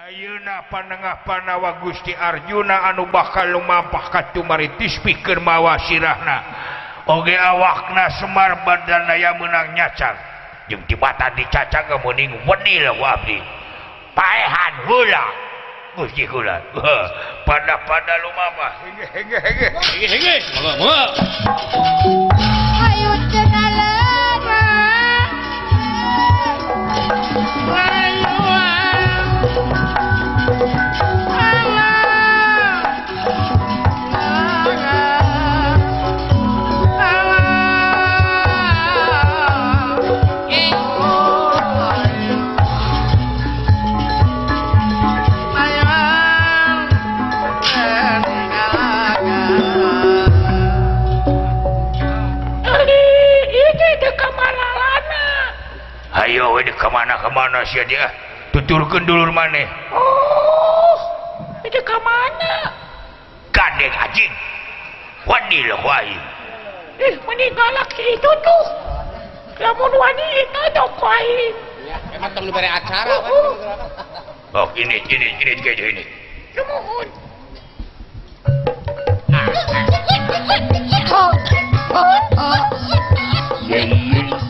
Ayeuna panengah panawa Gusti Arjuna anu bakal lumampah ka Tumaritis pikeun mawa sirahna. Oge awakna semar bandanaya menang nyacar jeung tibatan dicacang ke meuning wedi lah abdi paehan heula Gusti kula pada pada lumampah. Hege hege hege hege hege Di ke mana-kemana sih dia? Tuturkan dulur mana? oh di ke mana? mana? Kadek anjing. Wadil wai. Eh, Ih mending galak itu tuh. Lamun wani itu dong wai. Ya emang tak lupa acara uh, uh. oh ini ini ini ini. Ini. Nah, nah. Oh, oh, oh. Ya, iya.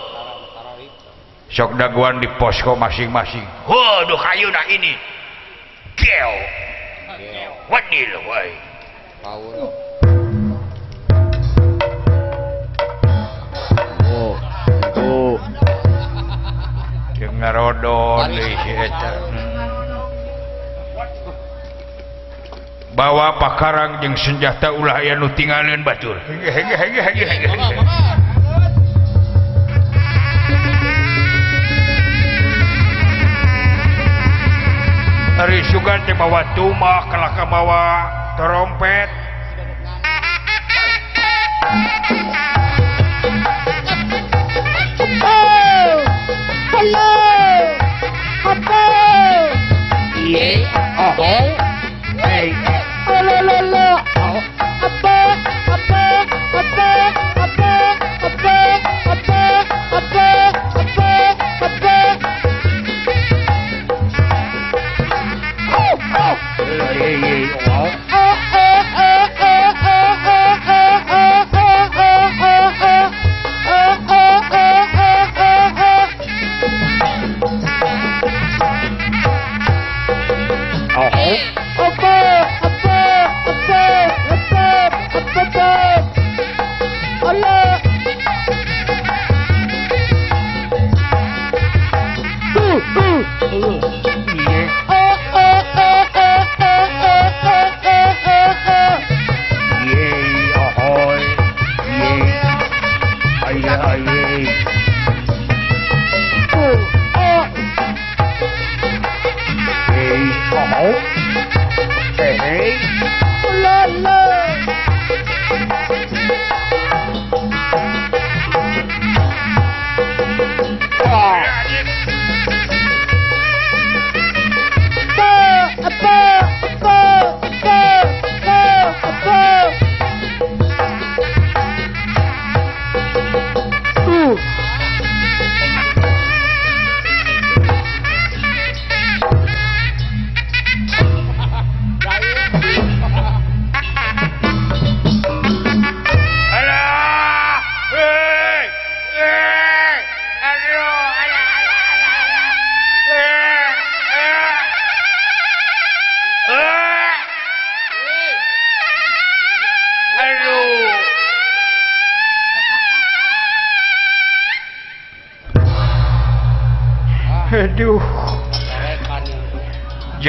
sok daguan di posko masing-masing. Waduh kayu nah ini. Geo wadil woy oh itu. Yang ngarodon si eta bawa pakarang jeung senjata ulah aya nu tingalin batur Sugan dibawa tumah kalah kemawa trompet oh, oh. Hey. Oh,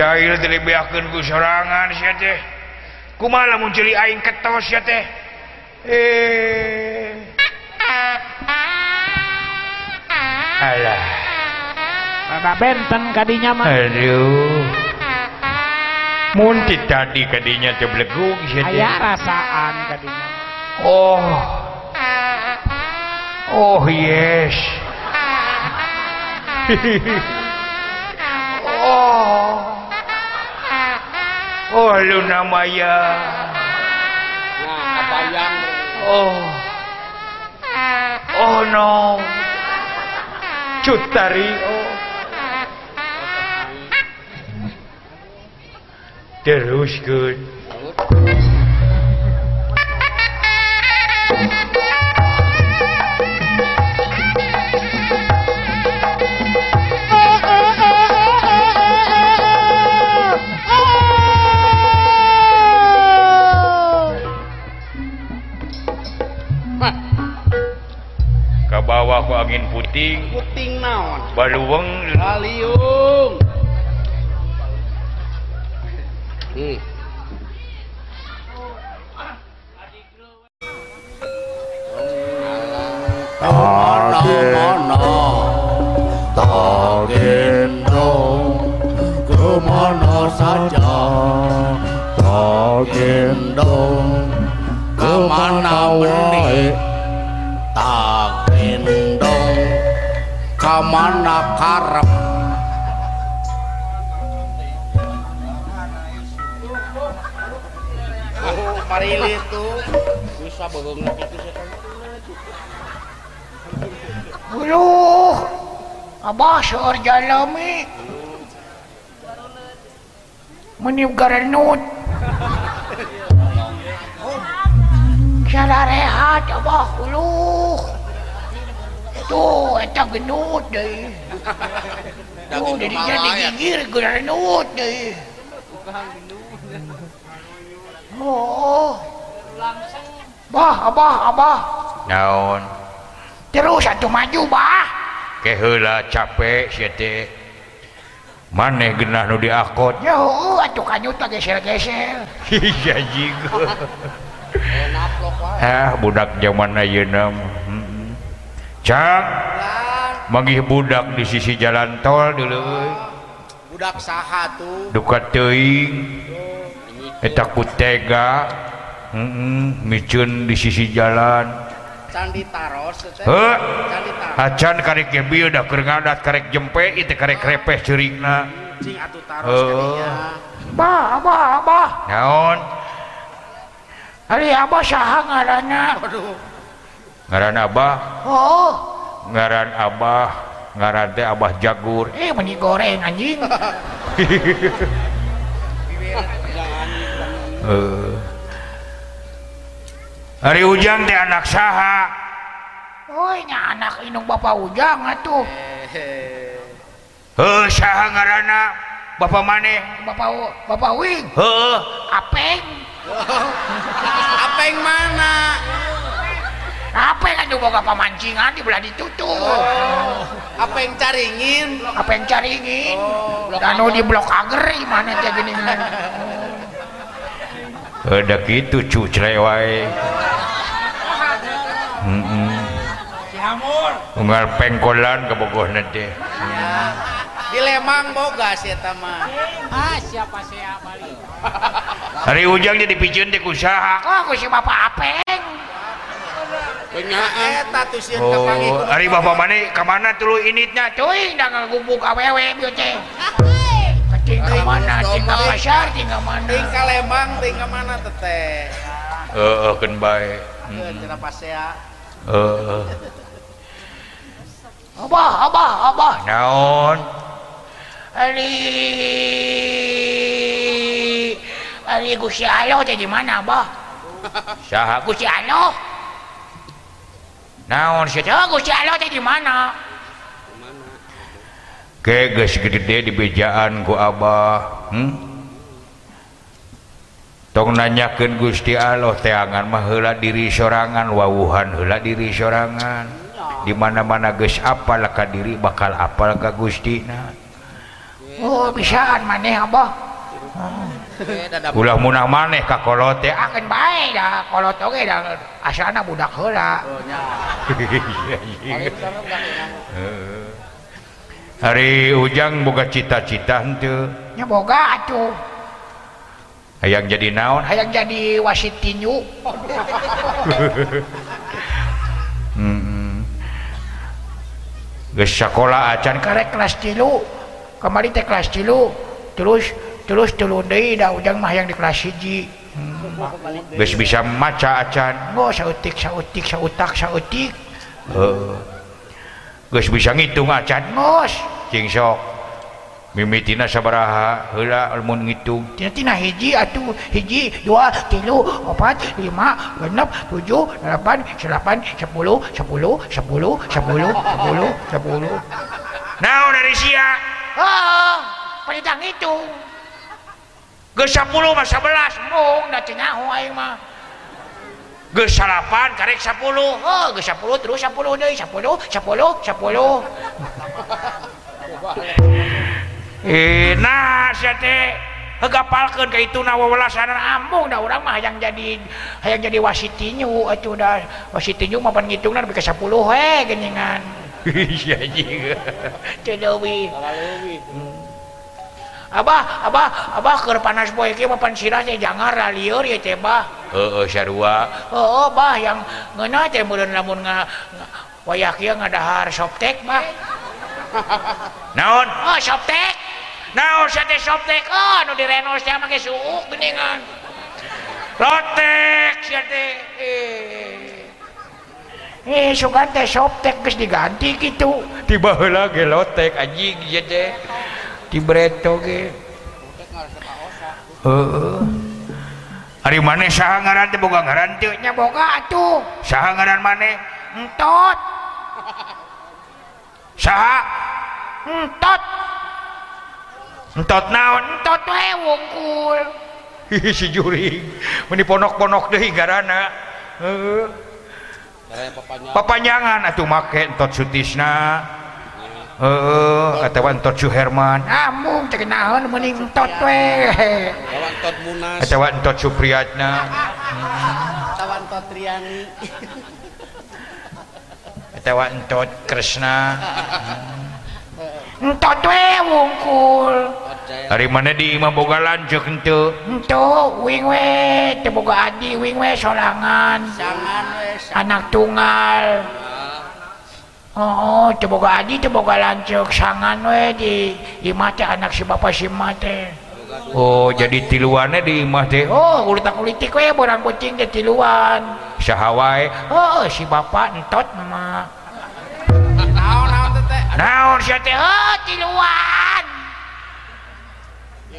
jahil dibiakan ku serangan ku malah ceuli aing ketos sia teh eh. Alah. Maka benten kadinya mah aduh. Muntit tadi kadinya teblegug sia teh aya rasaan kadinya. Oh. Oh yes. oh Luna Maya Nah, kabayang. oh. Oh no. Cutario terus good ke bawah ku angin puting Puting naon? baluweng Kaliung. Hmm. Abahjalami menibut cara rehat Abah hulu tuh eta genut deui tuh jadi jadi gigir genut deui oh langsung bah Abah Abah. Naon? Terus atuh maju bah. Kehela capek sete maneh genah nu diakot. Ya atuh kanyut geser-geser iya jigo ah budak zaman ayeuna mah hmm. cak manggih budak di sisi jalan tol dulu budak saha tuh. Duka teuing. Eta ku tega. mm -mm, micun di sisi jalan. Candi taros huh? candi taros. Acan karek ge bieu da keur ngadat karek jempe itu karek ah. repeh ceurigna. Cing atuh taros uh. bah abah abah naon? Ari abah saha ngaranna. Aduh ngaran abah? Oh. Ngaran abah ngaran teh abah jagur. Eh meni goreng anjing. Uh. hari ujang di anak saha. Woynya anak inung Bapak ujang atuh. Heuh saha ngaranna? Bapak maneh? Bapak Bapak Wing. Heuh apeng. Apeng mana? Apeng atuh boga pamancingan di belah ditutup. Oh, apa yang caringin. Apeng caringin. Oh, danu di blok ageri mana teh gini. Ada gitu cucre wae. Unggal pengkolan ke Bogor nanti. Ya. Di Lemang boga sih tama. Ah siapa saya ah, balik. Hari ujang jadi pijen di kusaha. Oh, ah, ku si bapak apeng. Kenyataan. Eh. Eta tusieun oh, hari bapak mana kemana tulu initnya cuy da ngagubuk awewe bieu teh. Tinggal mana, tinggal pasar, tinggal mana. Tinggal Lembang, tinggal mana teteh. Heeh, uh, bae. Heeh, hmm. pasea. Abah Abah Abah naon Ali Ali Gusti Alo teh di mana Abah? Saha Gusti Alo? Naon sih teh Gusti Alo teh di mana? Ke geus gede di bejaan ku Abah. Hmm? tong nanyakeun Gusti Allah teangan mah heula diri sorangan wawuhan heula diri sorangan. Di mana-mana geus apal ka diri bakal apal ka Gustina Oh bisaan maneh Abah. Ulah munah maneh ka kolote akan baik dah kolot oge dah. Asana budak heula. Oh, Hari ujang boga cita-cita henteu nya boga atuh. hayang jadi naon? Hayang jadi wasit tinju. Mm-hmm. Geus sekolah acan karek kelas tilu kemarin teh kelas tilu terus terus telun deui da ujang mah yang di kelas hiji. Mm-hmm. Geus bisa maca acan. Ngo sautik sautik sautak sautik. Heeh geus bisa ngitung acan. Ngos. Cing sok. mimitina sabaraha heula mun ngitung. Tina hiji atuh hiji dua tilu opat lima genep tujuh delapan delapan sepuluh sepuluh sepuluh sepuluh sepuluh sepuluh. Naon dari sia oh ah, perintah ngitung geus sepuluh mah sebelas mung da cenyaho aing mah. Geus salapan karek sepuluh. Oh geus sepuluh terus sepuluh deui sepuluh sepuluh sepuluh sepuluh. palkan ke itu nawawalasanan ambung dah orang mah yang jadi yang jadi wasitinyu atuh dah wasitinyu mah pan ngitung dah ke 10 we geningan iya jiga leuwih hmm. Abah, abah, abah keur panas boy kieu mah pan sirah teh jangar lieur ya teh bah. Heeh, sarua. Oh, bah yang ngeuna teh meureun lamun nga wayah kieu ngadahar soptek bah. Naon? Ah, oh, soptek. Nah, softtek oh, no, sia teh eh. eh Sugante soptek geus diganti gitu. Tiba ge lotek anjing deh di breto ge. Heeh Ari maneh saha ngaran teh boga ngaran teu nya boga atuh. Saha ngaran maneh entot. Saha? Entot. entot naon? Entot wae wungkul hihi si juring meni ponok-ponok deui garana. Heeh. Papanjangan. Atuh make entot sutisna heeh atawa entot suherman ah mung teu naon meni entot we entot munas. Atawa entot supriyatna atawa entot triani atawa entot kresna. Entot we wungkul dari mana imah boga lanjut itu we. anak tunggal. Ah. Oh, oh coba Adi teu boga lanceuk sangan we di imah teh anak si bapak si mate. Oh jadi tiluannya di imah teh Oh urutan politik we borang kucing di tiluan. Syahawai oh, oh si bapak entot mama. Naon naon tete Naon sia teh? Oh tiluan.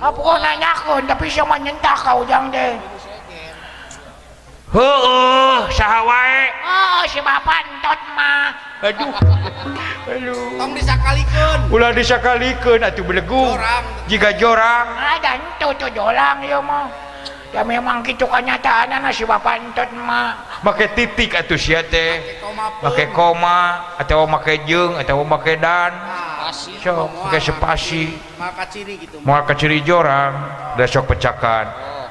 Apa nanyakan tapi sama nyentak kau jang deh. Heeh, saha wae? Oh, si bapak entot mah. Aduh. Aduh. Tong disakalikeun. Ulah disakalikeun atuh belegu. Jorang. Jiga jorang. Ah, dan tuh tuh jorang ieu mah. Ya memang kitu kanyataanna si bapak entot mah. Make titik atuh sia teh. Make koma atau make jeung atau make dan. sepasi mau ke ciri jorang besok pecakan. Oh.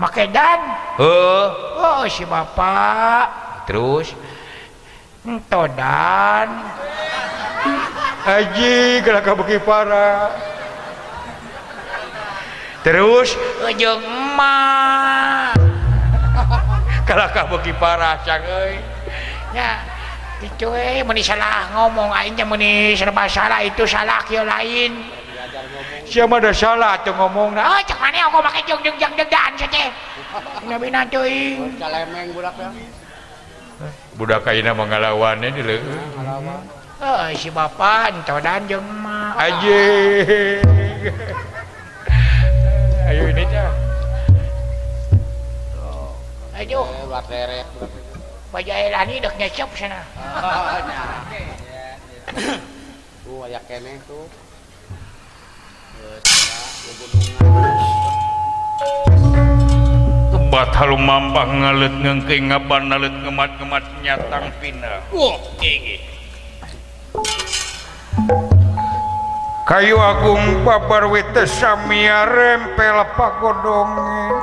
make dan? Oh. oh, si bapak. Terus? Ento dan? Haji gerak beki para? Terus? Ujung emak. Kalakah beki para cangei ya. Itu eh meni salah ngomong aing teh meni serba salah itu salah kieu lain. Siapa ada salah tuh ngomongna. Oh, cek mana aku pakai jeng jeng jeng degan saja. Nabi nantuin. calemeng budak ya Budak kaina mengalawannya di leuh. Oh, si bapak ento dan jeung emak. Aji. Ayo ini dah. Aduh, bajailani udah nyecop sana. Oh. Tuh aya kene tuh. Kebat harum mampang ngalet ngengking ngaban nalet ngemat ngemat nyatang pindah. Wah. Kayu agung babar wite samia rempel pagodonge.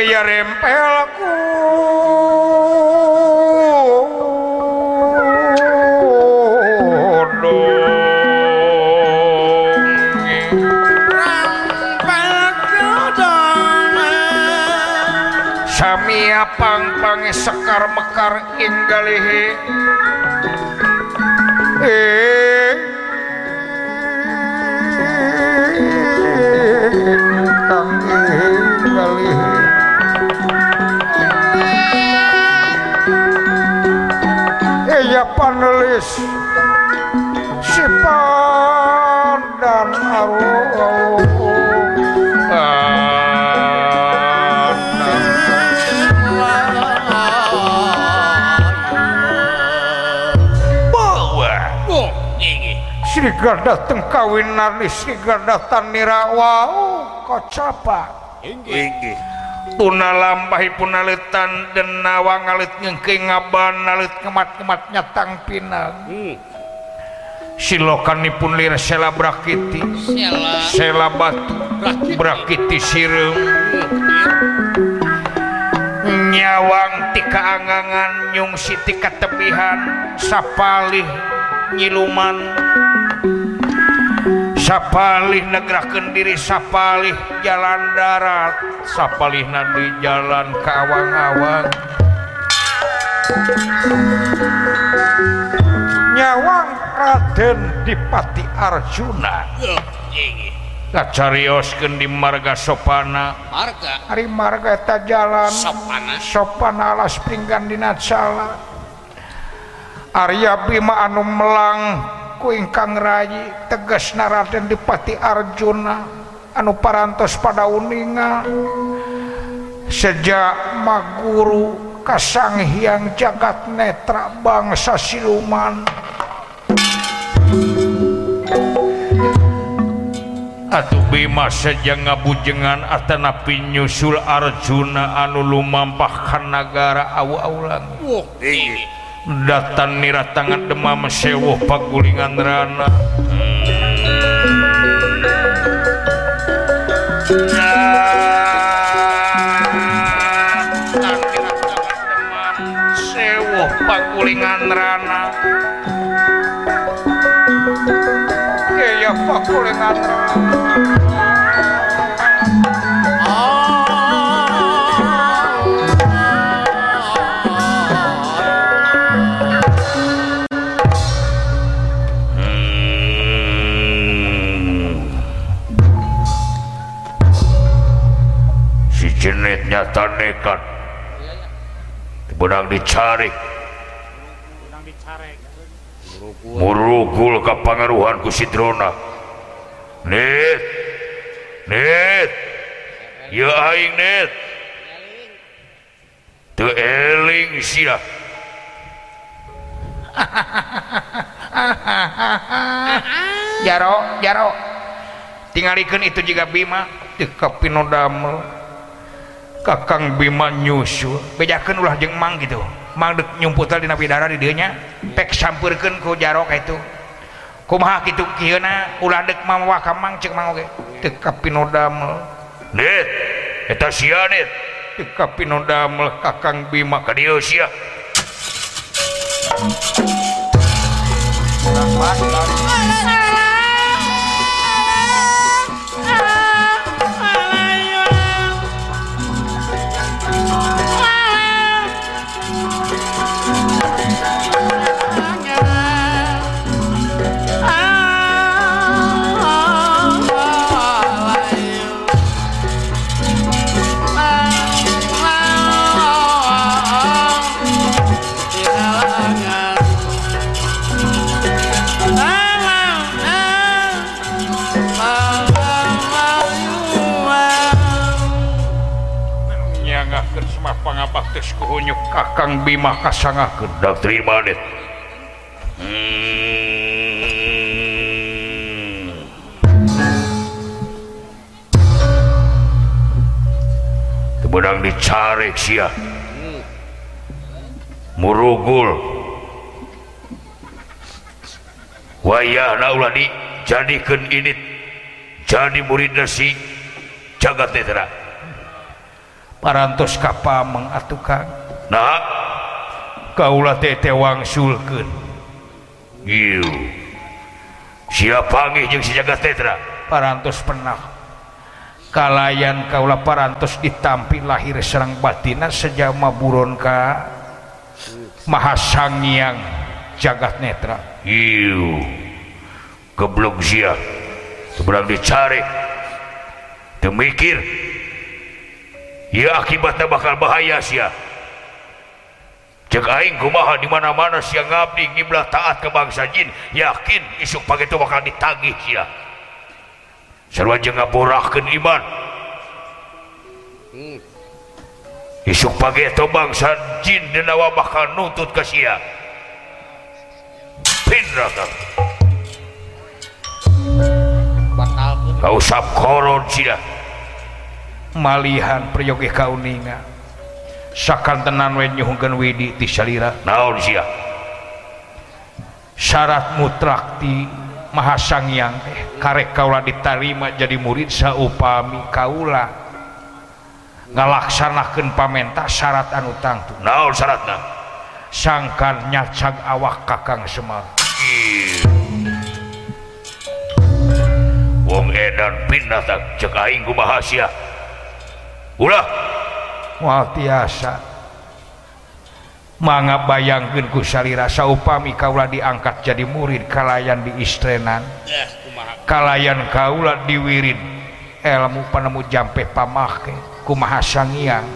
ya rempelku pang-pang sekar mekar inggalihi eh sifat dan arwah. Sigarda kawin di Sigarda tanira wow kocapa. Inggih. Inggih. tuna lampahi punaletan dan nawa ngalit ngengke ngaban nalit kemat-kemat nyatang pinang hmm. silokanipun lir sela brakiti. Sela, sela batu brakiti, brakiti sirem nyawang tika angangan nyung siti tebihan sapalih nyiluman. Sapalih negerakan diri sapalih jalan darat. sapalihna di jalan kawang-awang nyawang Raden Dipati Arjuna Kacarioskeun di marga sopana marga. hari marga eta jalan sopana. sopana alas pinggan dina cala. Arya Bima anu melang ku ingkang Rayi tegas Raden Dipati Arjuna anu parantos pada uninga. Sejak maguru kasang Hyang jagat netra bangsa siluman. Atuh Bima saja ngabujengan Atana pinyusul Arjuna anu lumampahkan negara awa-ulang oh, datan nira tangan demam sewuh pagulingan rana. Hmm. pakulingan rana iya pakulingan rana ditandekan benang dicari. Murugul ke pangaruhan ku Sidrona. Net net ya aing net te eling sia. Jaro jaro. Tinggalkan itu juga Bima. Teu kapino damel kakang Bima nyusu. Bedakan ulah jeung mang gitu. Mangdek nyumputal di nabi darah di nya pek sampurkan ku jarok itu. Kumaha gitu kieuna ulah dek mamawa kamang cek mang oke teka pinodam dit eta sia dit teka pinodam kakang Bima. Ka dieu sia. Terima kasih. pangabaktiskuhunyuk kakang Bima kasangah da terima deh hmm. Dicari sia. Murugul. Wayah naulah dijadikan ini. Jadi murid nasi. Jagat netera parantos kapa mengatukan nah kaulah tete wangsulkeun ieu siapa nggih jeung si jagat tetra? Parantos pernah. Kalayan kaulah parantos ditampi lahir serang batina sejama buron ka maha sangiang jagat netra. Iu keblok sia seberang dicari. Demikir ya akibatnya bakal bahaya sia. Cek aing kumaha di mana mana siang ngabdi ngiblah taat ke bangsa jin yakin isuk pagi itu bakal ditagih ya sarwa jeung ngaborahkeun iman. Isuk pagi itu bangsa jin dina bakal nuntut ka sia. Pinrata Kau usap koron sia. malihan priyogi kauninga. Sakan tenan we nyuhungkeun widi ti salira naon sia? Syarat mutrak ti mahasangyang teh karek kaula ditarima jadi murid saupami kaula. Ngalaksanakeun pamenta syarat anu tangtu naon syaratna? Sangkan nyacag awak kakang semar. Wong edan pindah tak cek aing kumaha sia? ulah mual tiasa. Mangga bayangkeun ku salira saupami kaula diangkat jadi murid kalayan di istrenan kalayan kaula diwirid ilmu penemu jampe pamake kumaha sangiang.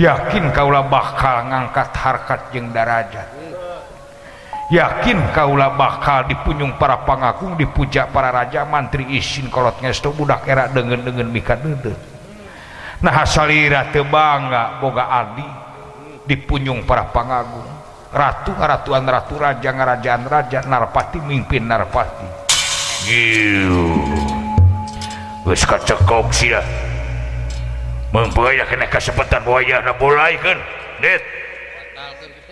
Yakin kaula bakal ngangkat harkat jeung darajat. Yakin kaula bakal dipunjung para pangagung dipuja para raja mantri isin kolot ngesto budak era dengan dengan mika dede nah teu tebangga boga Adi dipunjung para pangagung. Ratu Ratuan Ratu Raja Rajaan Raja Narpati mimpin Narpati mempunyai kena kesempatan wayah na mulai kan det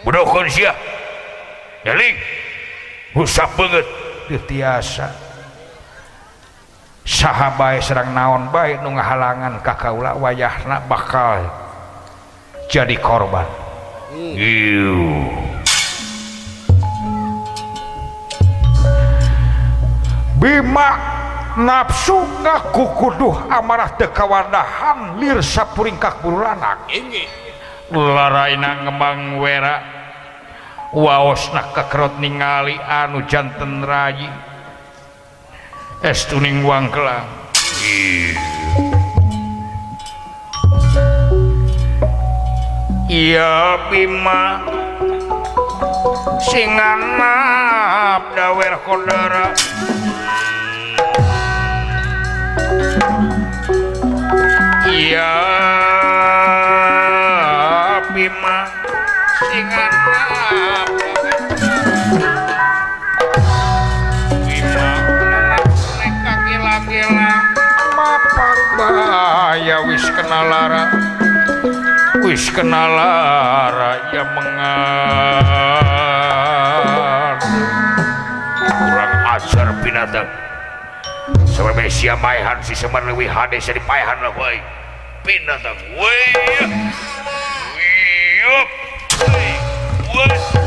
bodoh sia. Deling usap banget. Teu tiasa. sahabat Serang naon baik nu halangan Kakaula wayahna bakal jadi korban. Hmm. Bima nafsu ngaku kuduh amarah tekawandahan lirsa sapuringkak kakburu anak ini laraina ngembang wera. Waosna kekerot ningali anu janten rayi. es tuning wangkelang. Iya pima. Singan maaf dawer kodara iya. kena lara wis kena lara ya mengerti kurang ajar binatang. Sampai sia maihan si semen lewi hade sari paihan lah woy binatang woi. Woi woi.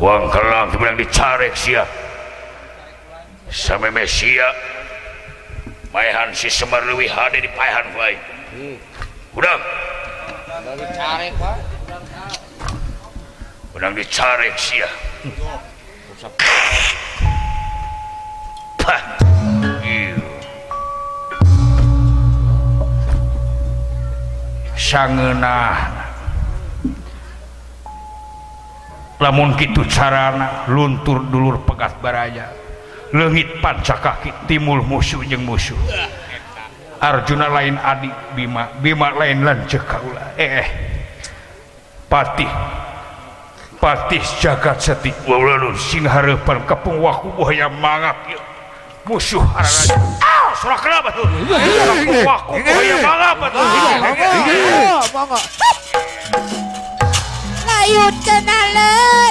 uang kelang dibilang dicarek sia sampai mesia mayahan si semar lewi hade di payahan kuai udah dicarek udah dicarek sia pah! Sangenah lamun gitu carana luntur dulur pegat baraja leungit panca kaki timul musuh jeung musuh. Arjuna lain adik Bima Bima lain lanceuk kaula. Eh, eh. patih patih jagat seti. Waulun sing harapan kepung waku buaya mangap musuh arana ah surah kenapa tuh? Waku buaya mangap tuh. Ayun ka na lang